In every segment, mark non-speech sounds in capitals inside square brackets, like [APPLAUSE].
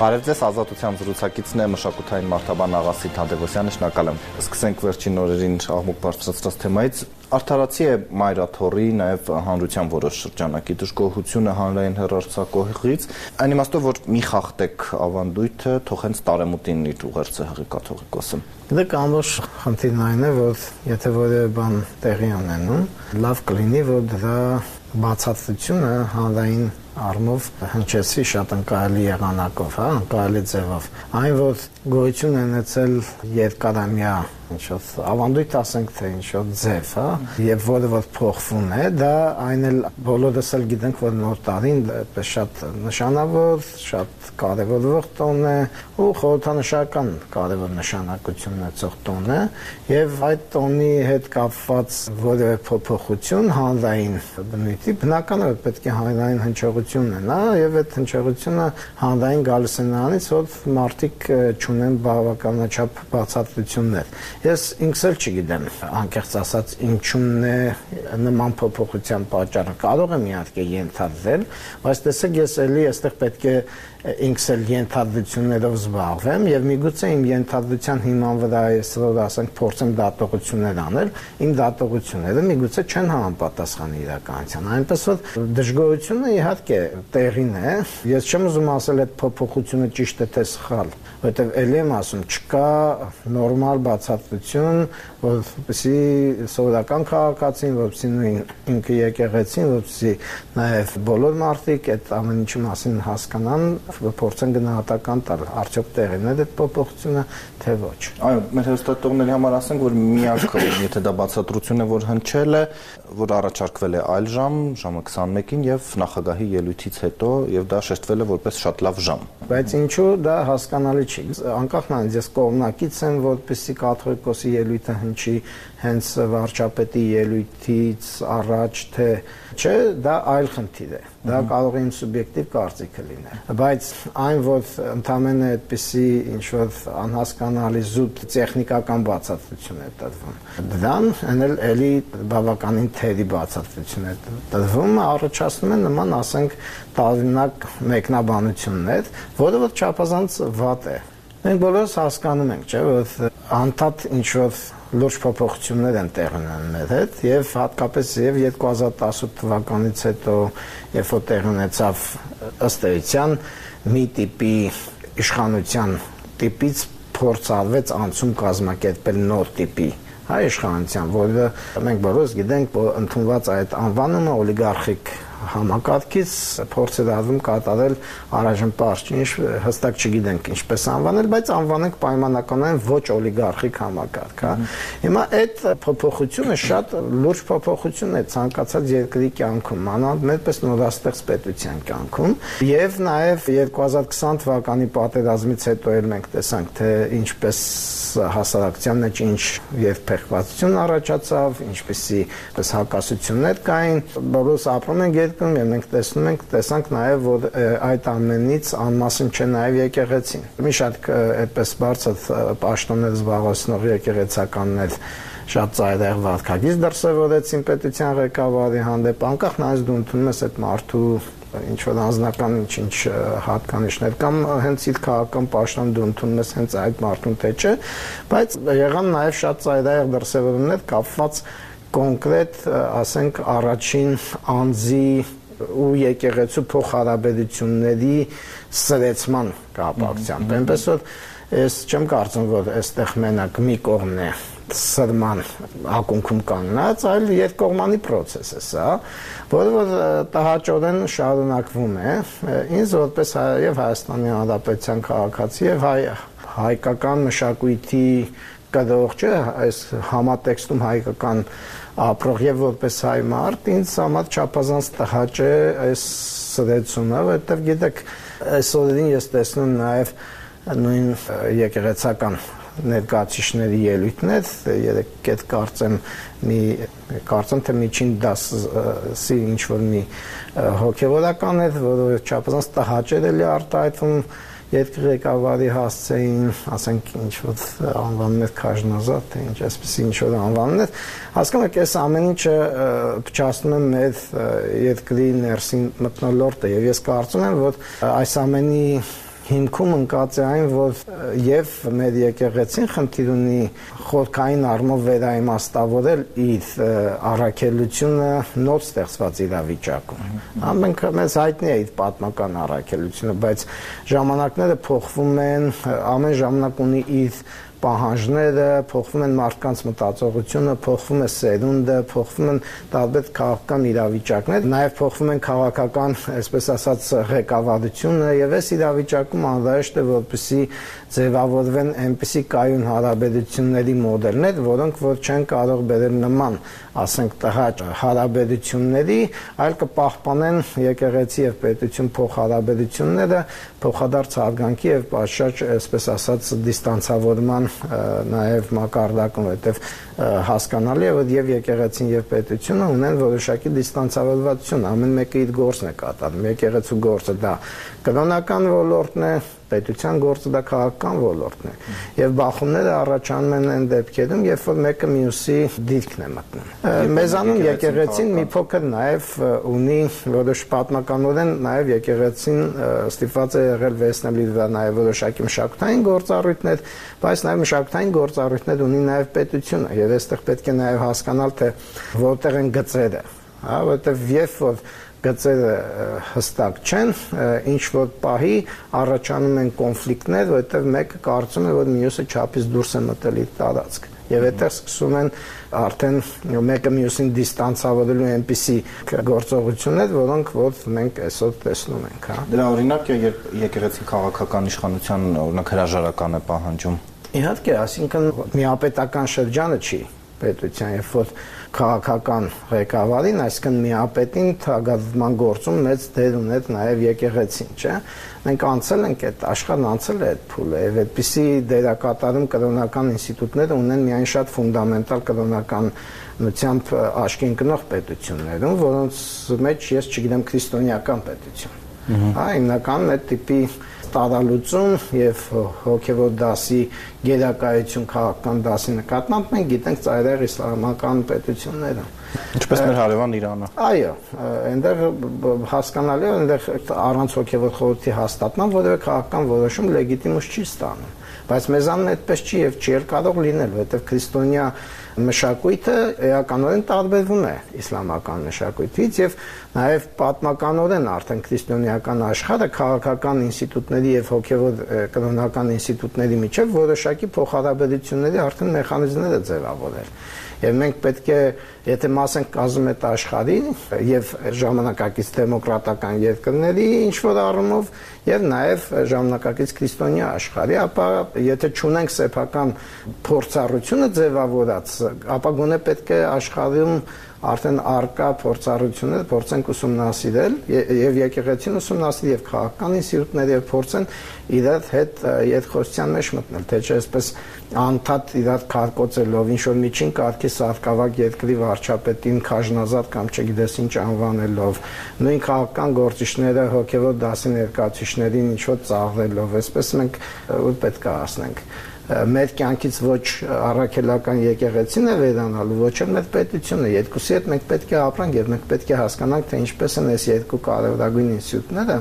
Բարև ձեզ, ազատության զրուցակիցն է մշակութային մարդաբան Աղասի Թադևոսյանը, շնորհակալ եմ։ Սկսենք վերջին օրերին աղմուկ բարձրացրած թեմայից։ Արդարացի է մայրաթորի, նաև հանրության որոշ շրջանակի դժգոհությունը հանրային հերարցակողից, այն իմաստով, որ մի խախտեք ավանդույթը, թող հենց տարեմուտին իր ուղերձը հղի կաթողիկոսը։ Դե ամբողջ խնդիրն այն է, որ եթե որևէ բան տեղի ունենում, լավ կլինի, որ դրա բացատրությունը հանրային առումով հնչեցի շատ ընկալի եղանակով, հա, ընկալի ձևով։ Այն որ գոյություն ունեցել երկարամյա ինչ-որ ավանդույթ ասենք թե ինչ-որ ձև, հա, եւ որը որ փոխվում է, դա այն էլ բոլորս էլ գիտենք, որ նոր տարին այդպես շատ նշանավոր, շատ կարևորող տոն է ու խորհրդանշական կարևոր նշանակություն ունեցող տոն է եւ այդ տոնի հետ կապված որևէ փոփոխություն հանրային բնույթի բնական է պետք է հանրային հնչողություն են, հա, եւ այդ հնչողությունը հանրային գալիս է նրանից, որ մարդիկ ճունեն բավականաչափ բացատրություններ։ Ես ինքս էլ չգիտեմ, անկեղծ ասած, ինչումն է նման փոփոխության պատճառը։ Կարող եմ իհարկե ենթադրել, բայց տեսեք, ես էլի այստեղ պետք է ինքս էլ ենթադրություններով զբաղվեմ եւ միգուցե իմ ենթադրության հիման վրա ես որ ասենք փորձեմ դատողություններ անել, իմ դատողությունները միգուցե չեն համապատասխան իրականության։ Այնպես որ դժգոհությունը իհարկե տեղին է։ Ես չեմ ուզում ասել այդ փոփոխությունը ճիշտ է թե սխալ, որովհետեւ ելի եմ ասում, չկա նորմալ բացատրություն, որպեսի սովորական քաղաքացին, որպեսի նույն ինքը եկեղեցին, որպեսի նաեւ բոլոր մարդիկ այդ ամեն ինչի մասին հասկանան փորձեն գնահատական տալ արդյոք տեղին է այդ փոփոխությունը թե ոչ այո մեր հստատողների համար ասենք որ միակ եթե դա բացատրություն է որ հնչել է որ առաջարկվել է այլ ժամ ժամը 21-ին եւ նախագահի ելույթից հետո եւ դա շեշտվել է որպես շատ լավ ժամ բայց ինչու դա հասկանալի չի անկախ նրանից ես կողմնակից եմ որպեսի կաթողիկոսի ելույթը հնչի հենց վարչապետի ելույթից առաջ թե չէ, դա այլ խնդիր է։ Դա կարող է իմ սուբյեկտիվ կարծիքը լինել։ Բայց այն, որ ընդամենը այդպիսի ինչ որ անհասկանալի զուտ տեխնիկական բացատրություն է տրվում, դրան հնել էլի բավականին թերի բացատրություն է տրվում, առաջացնում է նման, ասենք, տարօրինակ մեկնաբանություններ, որը որ չափազանց վատ է։ Մենք բոլորս հասկանում ենք, չէ՞, որ անդադ ինչ որ լուրջ փոփոխություններ են տեղ ունենում մեր հետ եւ հատկապես եւ 2018 թվականից հետո երբ որ տեղ ունեցավ ըստ էության մի տիպի իշխանության տիպից փորձ արվեց անցում կազմակերպել նոր տիպի հայ իշխանության, որը մենք բոլորս գիտենք, որ ընդունված այդ անվանումը օլիգարխիկ համակարգից փորձ է դառնում կատարել առայժմ པարզ ինչ հստակ չգիտենք ինչպես անվանել, բայց անվանենք պայմանականորեն ոչ օլիգարխիկ համակարգ, հա։ Հիմա այդ փոփոխությունը շատ լուրջ փոփոխություն է ցանկացած երկրի կյանքում, մանավանդ մերպես նորաստեղծ պետության կյանքում, եւ նաեւ 2020 թվականի պատերազմից հետո էլ մենք տեսանք, թե ինչպես հասարակության մեջ ինչ եւ փեղկվածություն առաջացավ, ինչպեսի պես հակասություններ կային, բոլորս ապրում ենք երկրում եւ մենք տեսնում ենք, տեսանք նաեւ որ այդ ամենից անմասն չէ նաեւ եկեղեցին։ Մի շատ այդպես բարձր պաշտոններ զբաղեցնող եկեղեցականներ շատ ծայրահեղ վարկագիծ դրսևորեցին պետության ղեկավարի հանդեպ անկախ նայած դու ընդունում ես այդ մարդու ինչ որ անձնական ինչ-ինչ հատկանիշներ կամ հենց իր քաղաքական պաշտոն դու ընդունում ես հենց այդ մարդուն թե չէ, բայց եղան նաև շատ ծայրահեղ դրսևորումներ կապված կոնկրետ, ասենք, առաջին անձի ու եկեղեցու փոխհարաբերությունների սրեցման կապակցությամբ։ Այնպես որ ես չեմ կարծում, որ այստեղ մենակ մի կողմն է սրման ակունքում կանգնած, այլ երկկողմանի process է սա, որը որ տհաճորեն շարունակվում է։ Ինձ որպես եւ Հայաստանի Հանրապետության քաղաքացի եւ հայ հայկական մշակույթի կդող չէ, այս համատեքստում հայկական ապրող եւ որպես հայ մարդ ինձ համար չափազանց տհաճ է այս սրեցումը, որովհետեւ գիտեք, այսօրին ես տեսնում նաեւ նույն եկեղեցական ներկայացիչների ելույթներ երեք այդ կարծեմ մի կարծեմ թե միջին դասի ինչ որ մի հոգեվորական էր որը չափազանց տհաճեր էլի արտահայտվում երկրի ղեկավարի հասցեին, ասենք ինչ որ անվաններ քաժնազատ, թե ինչ այսպեսի ինչ որ անվաններ, հասկանում եք, այս ամեն ինչը փչացնում է մեր երկրի ներսին մտնոլորտը եւ ես կարծում եմ, որ այս ամենի հիմքում ընկած է այն, որ եւ մեր եկեղեցին խնդիր ունի խորքային առումով վերաիմաստավորել իր առաքելությունը նոր ստեղծված իրավիճակում։ Ամենք մեզ հայտնի է իր պատմական առաքելությունը, բայց ժամանակները փոխվում են, ամեն ժամանակ ունի իր պահանջները, փոխվում են մարդկանց մտածողությունը, փոխվում է սերունդը, փոխվում են տարբեր քաղաքական իրավիճակներ, նաև փոխվում են քաղաքական, այսպես ասած, ղեկավարությունը եւ այս իրավիճակում անհրաժեշտ է որպեսի ձևավորվեն այնպիսի կայուն հարաբերությունների մոդելներ, որոնք որ չեն կարող բերել նման, ասենք, տհաճ հարաբերությունների, այլ կպահպանեն եկեղեցի եւ պետություն փոխհարաբերությունները փոխադարձ հարգանքի եւ պատշաճ, այսպես ասած, դիստանցավորման նաև մակարդակում, որտեվ հասկանալի է, որ եւ եկեղեցին եւ պետությունը ունեն որոշակի դիստանցավորվածություն, ամեն մեկը իր գործն է կատարում։ Եկեղեցու գործը դա կրոնական ոլորտն է, պետության գործը դա քաղաքական ոլորտն է։ Եվ բախումները առաջանում են այն դեպքերում, երբ որ մեկը մյուսի դիրքն է մտնում։ Մեզանում եկեղեցին մի փոքր նաև ունի որոշ պատմականորեն նաև եկեղեցին ստիպված է եղել վերցնել իր վրա նաև որոշակի մշակութային գործառույթներ, բայց նաև մշակութային գործառույթներ ունի նաև պետությունը եւ այստեղ պետք է նաև հասկանալ թե որտեղ են գծերը հա որովհետեւ երբ որ գծերը հստակ չեն, ինչ որ պահի առաջանում են կոնֆլիկտներ, որովհետև մեկը կարծում է, որ մյուսը չափից դուրս է մտել իր տարածք։ Եվ այդտեղ սկսում են արդեն մեկը մյուսին դիստանցավորելու այնպիսի գործողություններ, որոնք որ մենք այսօր տեսնում ենք, հա։ Դրա օրինակ երբ եկեղեցի քաղաքական իշխանության օրինակ հրաժարական է պահանջում։ Իհարկե, այսինքն միապետական շրջանը չի պետության, երբ որ քաղաքական ղեկավարին, այսինքն միապետին թագազման գործում մեծ դեր ուներ նաև եկեղեցին, չէ՞։ Մենք անցել ենք այդ աշխարհն անցել է այդ փուլը, եւ այդպիսի դերակատարում կրոնական ինստիտուտները ունեն միայն շատ ֆունդամենտալ կրոնական նությամբ աշկին կնող պետություններում, որոնց մեջ ես չգիտեմ քրիստոնեական պետություն։ Հա, հիմնական այդ տիպի տարալուծում եւ հոգեվոր դասի գերակայություն քաղաքական դասի նկատմամբ մենք գիտենք ծայրահեղ իսլամական պետությունները ինչպես մեր հարևան Իրանը այո այնտեղ հասկանալի է այնտեղ առանց հոգեվոր խորհրդի հաստատման որևէ քաղաքական որոշում լեգիտիմուս չի ստանում բայց մեզանն այդպես չի եւ չի կարող լինել որովհետեւ քրիստոնյա մշակույթը էականորեն տարբերվում է իսլամական մշակույթից եւ նաեւ պատմականորեն արդեն քրիստոնեական աշխարհը քաղաքական ինստիտուտների եւ հոգեվոր կրոնական ինստիտուտների միջև որոշակի փոխհարաբերությունների արդեն մեխանիզմներ է ձևավորել եւ մենք պետք է եթե մաս ենք կազմում այդ աշխարհին եւ ժամանակակից դեմոկրատական երկրների ինչ որ առումով եւ նաեւ ժամանակակից քրիստոնյա աշխարհի, ապա եթե ճունենք սեփական փորձառությունը ձևավորած, ապա գոնե պետք է աշխարհում արդեն արկա փորձառությունները փորձենք ուսումնասիրել եւ եկեղեցին ուսումնասիրել եւ քաղաքական ինստիտուտները եւ փորձեն իրար հետ յետխոսության մեջ մտնել թե չէ այսպես անդադ իրար քարկոծելով ինչ որ միջին կարգի սարկավակ երկրի վարչապետին քաժնազատ կամ չգիտես ինչ անվանելով նույն քաղաքական գործիչները հոգեվոր դասի ներկայացուցիչներին ինչ որ ծաղրելով այսպես մենք պետք է ասնենք մեր կյանքից ոչ առաքելական եկեղեցին է վերանալու, ոչ էլ մեր պետությունը։ Երկուսի հետ մենք պետք է ապրանք եւ մենք պետք է հասկանանք, թե ինչպես են այս երկու կարևորագույն ինստիտուտները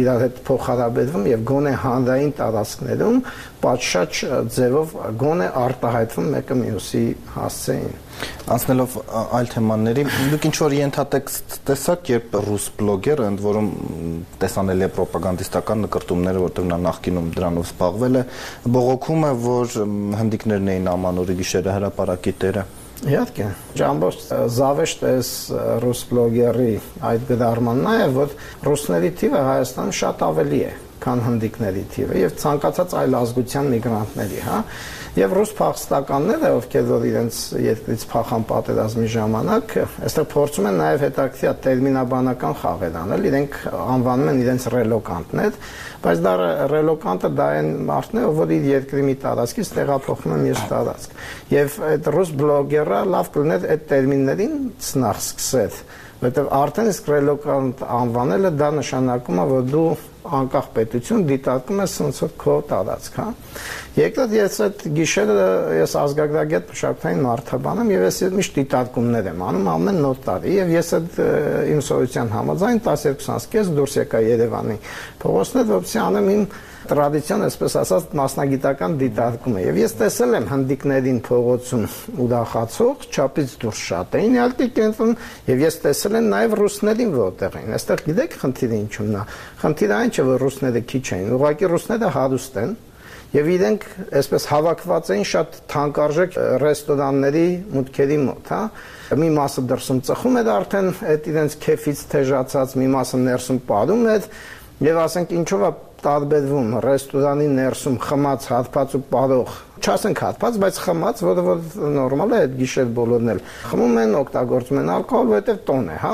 իրար հետ փոխհարաբերվում եւ գոնե հանրային տարածքներում պատշաճ ձևով գոնե արտահայտվում մեկը մյուսի հասցեին։ Անցնելով այլ թեմաների, դուք ինչ որ ենթատեքստ տեսաք, երբ ռուս բլոգերը, ընդ որում տեսանելի է ռոպագանդիստական նկարտումները, որտեղ նա նախկինում դրանով զբաղվել է, բողոքում է, որ հնդիկներն էին ամանորի գիշերը հրաապարակի տերը։ Իհարկե, ճամբոշ զավեշտ էս ռուս բլոգերի այդ գդարմանն է, որ ռուսների թիվը Հայաստանում շատ ավելի է, քան հնդիկների թիվը եւ ցանկացած այլ ազգության միգրանտների, հա։ Եվ ռուս փախստականները, ովքեր որ իրենց երկրից փախան պատերազմի ժամանակ, այստեղ փորձում են նաև հետաքրքիր տերմինաբանական խաղեր անել, իրենք անվանում են իրենց ռելոկանտներ, բայց դա ռելոկանտը դա են մարդները, որ իր երկրի մի տարածքից տեղափոխվում են մյուս տարածք։ Եվ այդ ռուս բլոգերը լավ կլիներ այդ տերմիններին ցնախ սկսել, որովհետև արդեն իսկ ռելոկանտ անվանելը դա նշանակում է, որ դու անկախ պետություն դիտարկում է սենց որ քո տարածք, հա։ Երկրորդ ես այդ գիշերը ես ազգագրագետ մշակութային մարդաբան եմ եւ ես միշտ դիտարկումներ եմ անում ամեն նոր տարի եւ ես այդ իմ սովետյան համաձայն 12-ից դուրս եկա Երևանի փողոցներ, որովհետեւ անեմ իմ տրադիցիոն, այսպես ասած, մասնագիտական դիտարկում է։ Եվ ես տեսել եմ հնդիկներին փողոցում ուրախացող, չափից դուրս շատ էին յալտի կենտրոն, եւ ես տեսել եմ նաեւ ռուսներին որտեղ էին։ Այստեղ գիտեք խնդիրը ինչու՞մն է։ Խնդիրը այն չէ, որ ռուսները քիչ էին, ուղղակի ռուսները հարուստ են, Եվ իրենք այսպես հավաքված էին շատ թանկարժեք ռեստորանների մուտքերի մոտ, հա։ Մի մասը դրսում ծխում էր արդեն այդ իրենց քեֆից թեժացած, մի մասը ներսում ապարում էր, եւ ասենք ինչով է տարբերվում ռեստորանի ներսում խմած հատված ու պարող չասենք հատված, բայց խմած, որը որ նորմալ է այդ գիշեր բոլորն էլ խմում են, օգտագործում են ալկոհոլ, որովհետև տոն է, հա։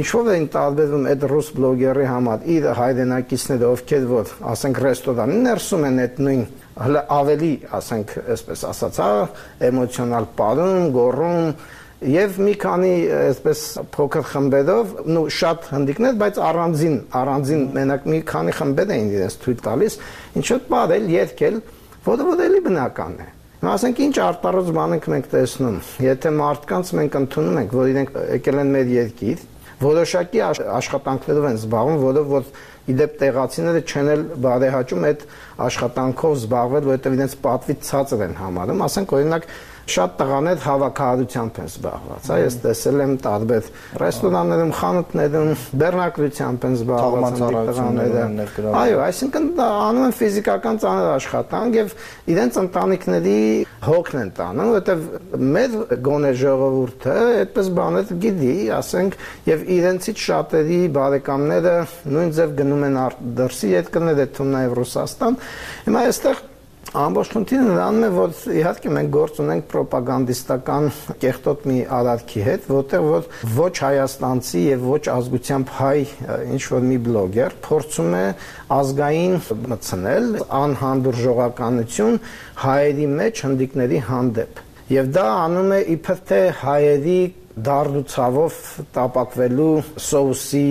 Ինչով են տարբերվում այդ ռուս բլոգերի համար իր հայրենակիցները, ովքեր որ ասենք ռեստորանի ներսում են այդ նույն հələ ավելի, ասենք, այսպես ասած, հա, էմոցիոնալ պարում, գոռում, եւ մի քանի այսպես փոքր խմբերով, նո շատ հնդիկներ, բայց առանձին, առանձին մենակ մի քանի խմբեր էին իրենց թույլ տալիս, ինչու՞ բարել, երկել, որը որ էլի բնական է։ Ասենք ինչ արտարոց բան ենք մենք տեսնում։ Եթե մարդկանց մենք ընդունում ենք, որ իրենք եկել են մեր երկիր, որոշակի աշխատանքներով են զբաղվում, որով որ իդեպ տեղացիները չեն էլ բարեհաճում այդ աշխատանքով զբաղվել, որովհետև իրենց պատվի ցածր են համարում։ Ասենք օրինակ շատ տղաներ հավաքահարությամբ են զբաղված։ Հա ես տեսել եմ տարբեր ռեստորաններում, խանութներում բեռնակրությամբ են զբաղված տղաները։ Այո, այսինքն դա անում են ֆիզիկական ծանր աշխատանք եւ իրենց ընտանիքների հոգն են տանում, որովհետեւ մեր գոնե ժողովուրդը այդպես բաներ գիտի, ասենք, եւ իրենցից շատերի բարեկամները նույն ձև գնում են դրսի երկրներ, այդ թվում նաեւ Ռուսաստան։ Հիմա այստեղ Ամբողջ խնդիրը նրանում է, որ իհարկե մենք գործ ունենք ռոպագանդիստական կեղտոտ մի արարքի հետ, որտեղ որ ոչ հայաստանցի եւ ոչ ազգությամբ հայ ինչ որ մի բլոգեր փորձում է ազգային մտցնել անհանդուրժողականություն հայերի մեջ հնդիկների հանդեպ։ Եվ դա անում է իբր թե հայերի դարդուցավով տապակվելու սոուսի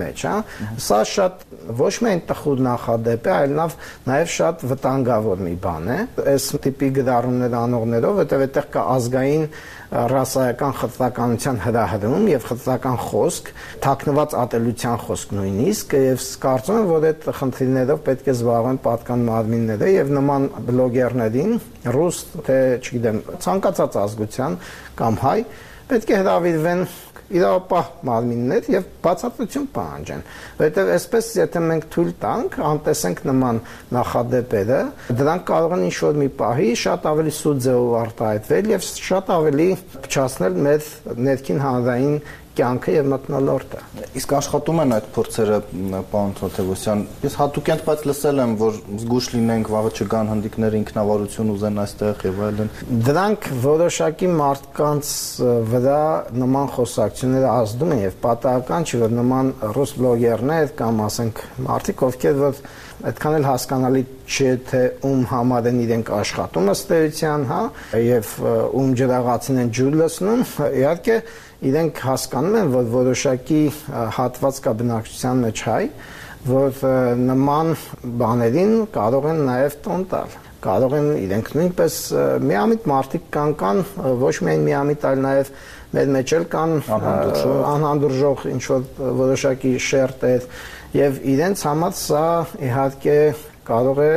մեջ, հա։ Սա շատ ոչ միայն տխուր նախադեպ է, այլ նաեւ նաեւ շատ վտանգավոր մի բան է։ Այս տիպի գդարումներ անողներով, որտեղ այդտեղ կա ազգային ռասայական խտրականության հրահրում եւ խտրական խոսք, թաքնված ատելության խոսք նույնիսկ եւ կարծում եմ, որ այդ խնդիրներով պետք է զբաղվեն պատկան մարմինները եւ նման բլոգերներին, ռուս թե, չգիտեմ, ցանկացած ազգության կամ հայ պետք է հրավիրվեն իրավապահ մարմիններ եւ բացատրություն պահանջեն որովհետեւ այսպես եթե մենք թույլ տանք անտեսենք նման նախադեպերը դրանք կարող են ինչ-որ մի պահի շատ ավելի սուտ ձևով արտահայտվել եւ շատ ավելի փչացնել մեր ներքին հանրային կյանքը եւ մտնոլորտը։ Իսկ աշխատում են այդ փորձերը, պարոն Թոթևոսյան։ Ես հատուկենտ բայց լսել եմ, որ զգուշ լինենք, վաղը չգան հնդիկները ինքնավարություն ուզեն այստեղ եւ այլն։ Դրանք որոշակի մարդկանց վրա նման խոսակցությունները ազդում են եւ պատահական չի, որ նման ռուս բլոգերներ կամ ասենք մարդիկ, ովքեր որ այդքան էլ հասկանալի չէ թե ում համար են իրենք աշխատում ըստ էության, հա, եւ ում ջրաղացին են ջուր լցնում, [LAUGHS] իհարկե իրենք հասկանում են, որ որոշակի հատված կա բնակչության մեջ հայ, որ նման բաներին կարող են նաև տոն տալ կարող են իրենք նույնպես միամիտ մարդիկ կան կան ոչ միայն միամիտ այլ նաև մեր մեջ էլ կան անհանդուրժող ինչ որ որոշակի շերտեր եւ իրենց համար սա իհարկե կարող է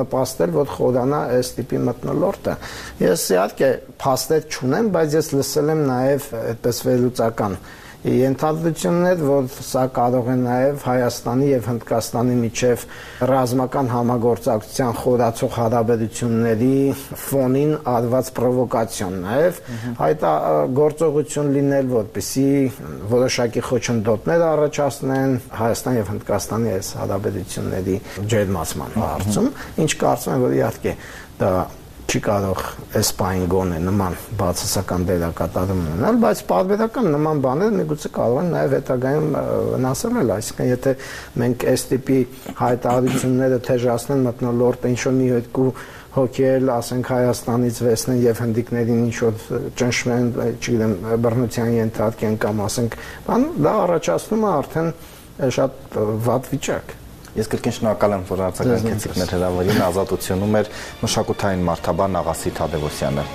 նպաստել, որ խորանա այս տիպի մտնոլորտը։ Ես իհարկե փաստեր չունեմ, բայց ես լսել եմ նաև այդպես վերլուծական Ենթադրություններ, որ սա կարող է նաև Հայաստանի եւ Հնդկաստանի միջև ռազմական համագործակցության խորացող հարաբերությունների ֆոնին արված պրովոկացիոն նաև հայտա գործողություն լինել, որպեսի որոշակի խոչընդոտներ առաջացնեն Հայաստան եւ Հնդկաստանի այս հարաբերությունների ջերմացման հարցում, ինչ կարծում եմ, որ իհարկե դա չի կարող այս պայն գոնե նման բացասական դերակատարում ունենալ, բայց պարբերական նման բաներ միգուցե կարող են նաև հետագայում վնասել, այսինքն եթե մենք այս տիպի հայտարարությունները թեժացնեն մտնոլորտը ինչ որ մի երկու հոգել, ասենք Հայաստանից վեսնեն եւ հնդիկներին ինչ որ ճնշվեն, չգիտեմ, բռնության ենթարկեն կամ ասենք, բան դա առաջացնում է արդեն շատ վատ վիճակ։ Ես կրկին շնորհակալ եմ, որ արձագանքեցիք մեր հրավերին ազատությունում էր մշակութային մարդաբան Աղասի Թադևոսյանը։